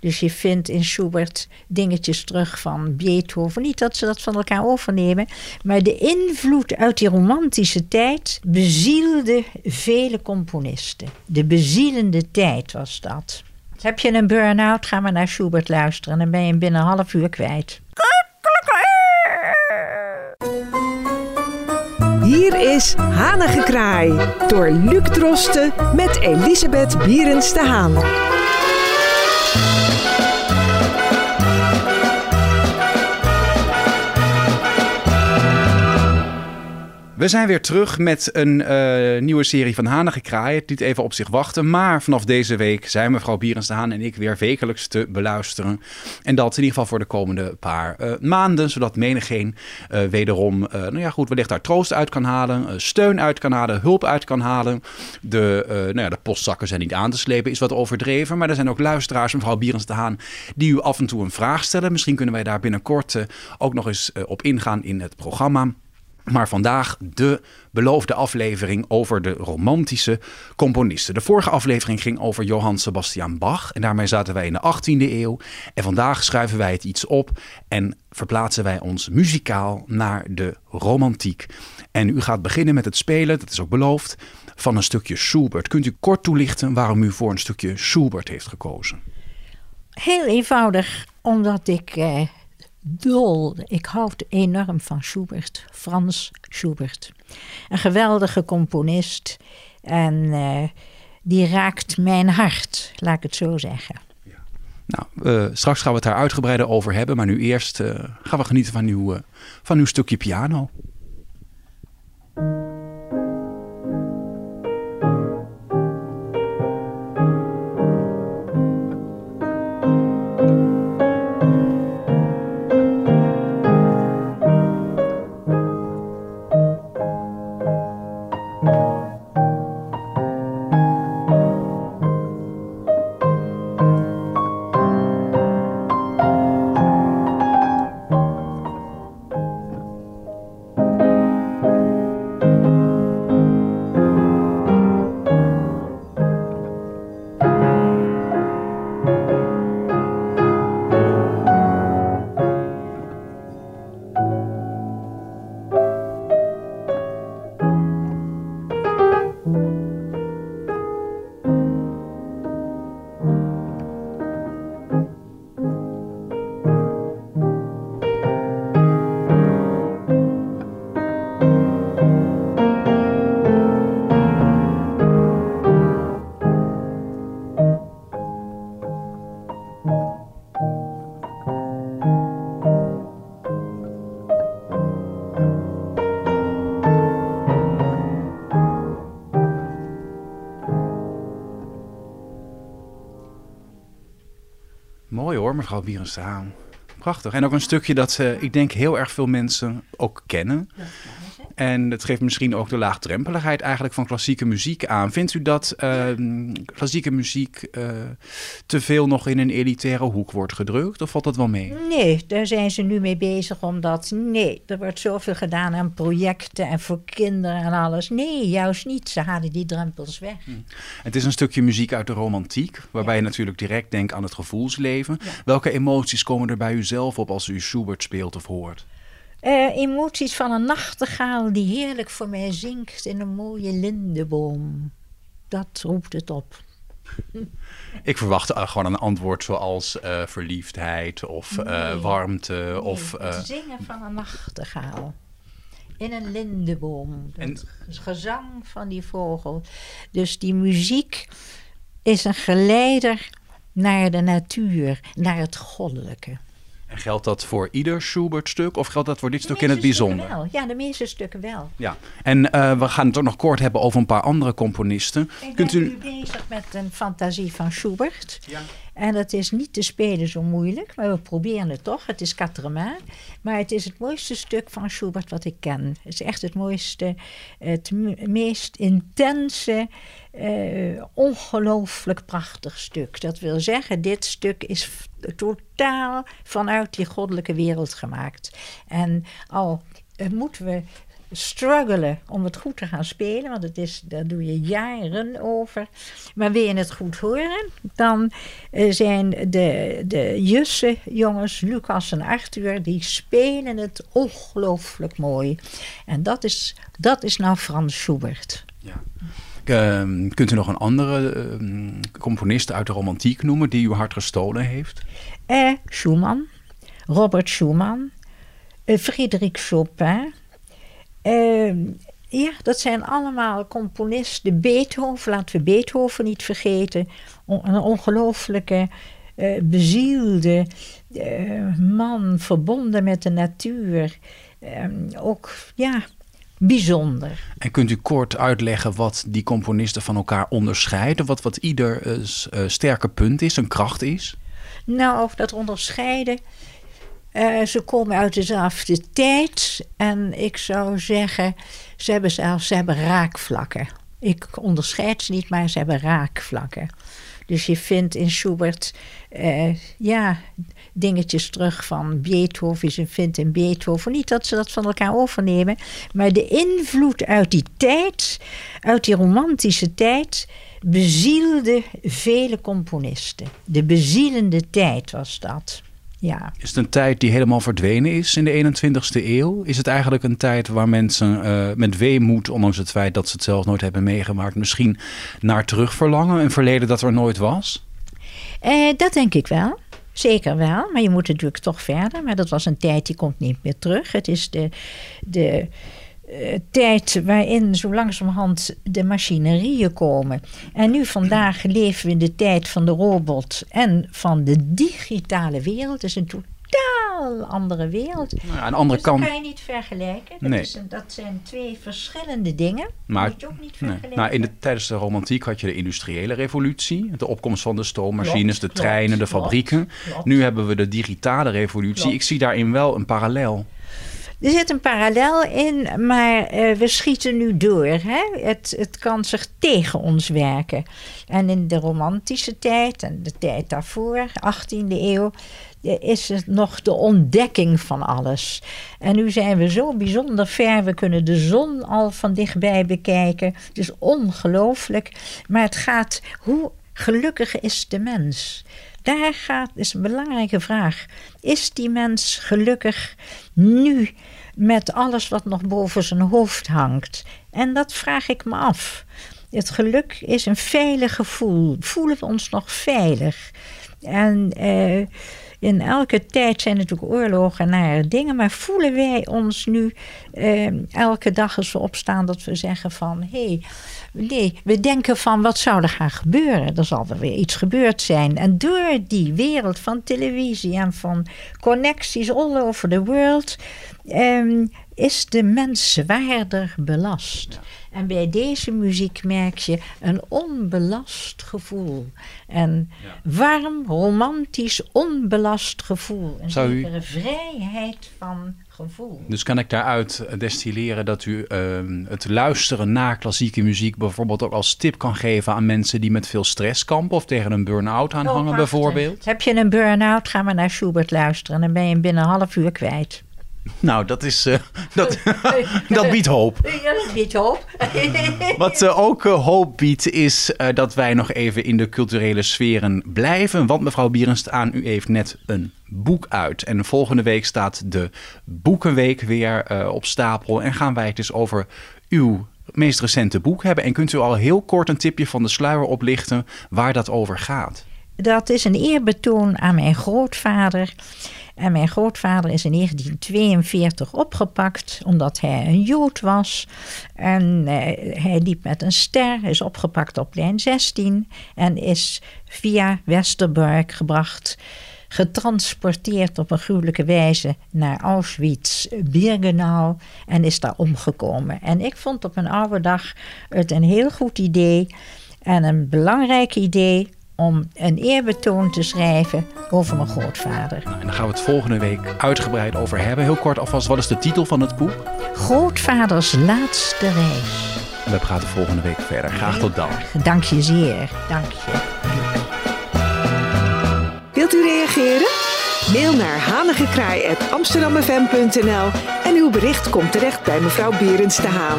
Dus je vindt in Schubert dingetjes terug van Beethoven. Niet dat ze dat van elkaar overnemen, maar de invloed uit die romantische tijd bezielde vele componisten. De bezielende tijd was dat. Heb je een burn-out, ga maar naar Schubert luisteren. Dan ben je hem binnen een half uur kwijt. Hier is Hanengekraai door Luc Drosten met Elisabeth Bierens de Haan. We zijn weer terug met een uh, nieuwe serie van Hanige Kraaien. Het liet even op zich wachten, maar vanaf deze week zijn mevrouw Bierens de Haan en ik weer wekelijks te beluisteren. En dat in ieder geval voor de komende paar uh, maanden, zodat menigeen uh, wederom, nou ja goed, wellicht daar troost uit kan halen, steun uit kan halen, hulp uit kan halen. De, nou ja, de postzakken zijn niet aan te slepen, is wat overdreven, maar er zijn ook luisteraars, mevrouw Bierens de Haan, die u af en toe een vraag stellen. Misschien kunnen wij daar binnenkort ook nog eens op ingaan in het programma. Maar vandaag de beloofde aflevering over de romantische componisten. De vorige aflevering ging over Johann Sebastian Bach. En daarmee zaten wij in de 18e eeuw. En vandaag schuiven wij het iets op en verplaatsen wij ons muzikaal naar de romantiek. En u gaat beginnen met het spelen, dat is ook beloofd, van een stukje Schubert. Kunt u kort toelichten waarom u voor een stukje Schubert heeft gekozen? Heel eenvoudig, omdat ik eh, dol. Ik houd enorm van Schubert, Frans Schubert. Een geweldige componist en uh, die raakt mijn hart, laat ik het zo zeggen. Ja. Nou, uh, straks gaan we het daar uitgebreider over hebben, maar nu eerst uh, gaan we genieten van uw, van uw stukje piano. Mevrouw Bierenstaan. Prachtig. En ook een stukje dat ze, ik denk, heel erg veel mensen ook kennen. En het geeft misschien ook de laagdrempeligheid eigenlijk van klassieke muziek aan. Vindt u dat ehm, klassieke muziek uh, te veel nog in een elitaire hoek wordt gedrukt? Of valt dat wel mee? Nee, daar zijn ze nu mee bezig. Omdat, nee, er wordt zoveel gedaan aan projecten en voor kinderen en alles. Nee, juist niet. Ze halen die drempels weg. Hm. Het is een stukje muziek uit de romantiek. Waarbij je natuurlijk direct denkt aan het gevoelsleven. Welke emoties komen er bij u zelf op als u Schubert speelt of hoort? Uh, emoties van een nachtegaal die heerlijk voor mij zingt in een mooie lindeboom. Dat roept het op. Ik verwacht uh, gewoon een antwoord zoals uh, verliefdheid of nee, warmte. Nee, of, het zingen van een nachtegaal. In een lindeboom. Het gezang van die vogel. Dus die muziek is een geleider naar de natuur, naar het goddelijke. En geldt dat voor ieder Schubert-stuk of geldt dat voor dit stuk in het bijzonder? Wel. Ja, de meeste stukken wel. Ja. En uh, we gaan het ook nog kort hebben over een paar andere componisten. Ik Kunt ben u... nu bezig met een fantasie van Schubert. Ja. En dat is niet te spelen zo moeilijk, maar we proberen het toch. Het is Quatre maar het is het mooiste stuk van Schubert wat ik ken. Het is echt het mooiste, het meest intense, uh, ongelooflijk prachtig stuk. Dat wil zeggen, dit stuk is totaal vanuit die goddelijke wereld gemaakt. En al uh, moeten we struggelen om het goed te gaan spelen, want het is, daar doe je jaren over. Maar wil je het goed horen, dan eh, zijn de, de Jusse jongens, Lucas en Arthur, die spelen het ongelooflijk mooi. En dat is, dat is nou Frans Schubert. Ja. Uh, kunt u nog een andere uh, componist uit de romantiek noemen die uw hart gestolen heeft? Eh, Schumann, Robert Schumann, uh, Frédéric Chopin. Uh, ja, dat zijn allemaal componisten. Beethoven, laten we Beethoven niet vergeten. een ongelooflijke, uh, bezielde man, verbonden met de natuur. Ehm, ook, ja, bijzonder. En kunt u kort uitleggen wat die componisten van elkaar onderscheiden? Wat, wat ieder uh, sterke punt is, een kracht is? Nou, dat onderscheiden. Uh, ze komen uit dezelfde tijd. En ik zou zeggen, ze hebben zelfs ze hebben raakvlakken. Ik onderscheid ze niet, maar ze hebben raakvlakken. Dus je vindt in Schubert uh, ja, dingetjes terug van Beethoven. Je vindt in Beethoven niet dat ze dat van elkaar overnemen. Maar de invloed uit die tijd, uit die romantische tijd, bezielde vele componisten. De bezielende tijd was dat. Ja. Is het een tijd die helemaal verdwenen is in de 21ste eeuw? Is het eigenlijk een tijd waar mensen uh, met weemoed, ondanks het feit dat ze het zelf nooit hebben meegemaakt, misschien naar terug verlangen? Een verleden dat er nooit was? Uh, dat denk ik wel. Zeker wel, maar je moet natuurlijk toch verder. Maar dat was een tijd die komt niet meer terug. Het is de, de uh, tijd waarin zo langzamerhand de machinerieën komen. En nu vandaag leven we in de tijd van de robot en van de digitale wereld. Is een totaal andere wereld. Nou, aan de andere dus kant. Dat kan je niet vergelijken. Dat, Nee. is een- dat zijn twee verschillende dingen. Maar- moet je ook niet Nee. vergelijken. Nou, in de, tijdens de romantiek had je de industriële revolutie, de opkomst van de stoommachines, Klopt, de klopt, treinen, de fabrieken. klopt. Nu hebben we de digitale revolutie. Ik zie daarin wel een parallel. Er zit een parallel in, maar eh, we schieten nu door. Hè? Het, het kan zich tegen ons werken. En in de romantische tijd en de tijd daarvoor, 18e eeuw, eh, is het nog de ontdekking van alles. En nu zijn we zo bijzonder ver. We kunnen de zon al van dichtbij bekijken. Het is ongelooflijk. Maar het gaat, hoe gelukkig is de mens? Daar gaat, is een belangrijke vraag. Is die mens gelukkig nu met alles wat nog boven zijn hoofd hangt? En dat vraag ik me af. Het geluk is een veilig gevoel. Voelen we ons nog veilig? En eh, in elke tijd zijn natuurlijk oorlogen en nare dingen, maar voelen wij ons nu eh, elke dag als we opstaan dat we zeggen van hé, hey, nee, we denken van wat zou er gaan gebeuren? Er zal er weer iets gebeurd zijn. En door die wereld van televisie en van connecties all over the world ehm, is de mens zwaarder belast. En bij deze muziek merk je een onbelast gevoel. Een warm, romantisch, onbelast gevoel. Een Zou u- zekere vrijheid van gevoel. Dus kan ik daaruit destilleren dat u ehm, het luisteren naar klassieke muziek bijvoorbeeld ook als tip kan geven aan mensen die met veel stress kampen of tegen een burn-out Oh, hangen prachtig. bijvoorbeeld? Heb je een burn-out, ga maar naar Schubert luisteren. Dan ben je hem binnen een half uur kwijt. Nou, dat is eh, dat, dat biedt hoop. Ja, dat biedt hoop. Wat eh, ook eh, hoop biedt is dat wij nog even in de culturele sferen blijven. Want mevrouw Bierenst aan, u heeft net een boek uit. En volgende week staat de Boekenweek weer op stapel. En gaan wij het dus over uw meest recente boek hebben. En kunt u al heel kort een tipje van de sluier oplichten waar dat over gaat? Dat is een eerbetoon aan mijn grootvader. En mijn grootvader is in 1942 opgepakt omdat hij een Jood was. En eh, hij liep met een ster, is opgepakt op lijn 16 en is via Westerbork gebracht, getransporteerd op een gruwelijke wijze naar Auschwitz-Birkenau en is daar omgekomen. En ik vond op mijn oude dag het een heel goed idee en een belangrijk idee om een eerbetoon te schrijven over mijn grootvader. Nou, en daar gaan we het volgende week uitgebreid over hebben. Heel kort alvast, wat is de titel van het boek? Grootvaders laatste reis. En we praten volgende week verder. Graag tot dan. Dank je zeer. Dank je. Wilt u reageren? Mail naar hanigekraai.amsterdammefm.nl en uw bericht komt terecht bij mevrouw Berends de Haan.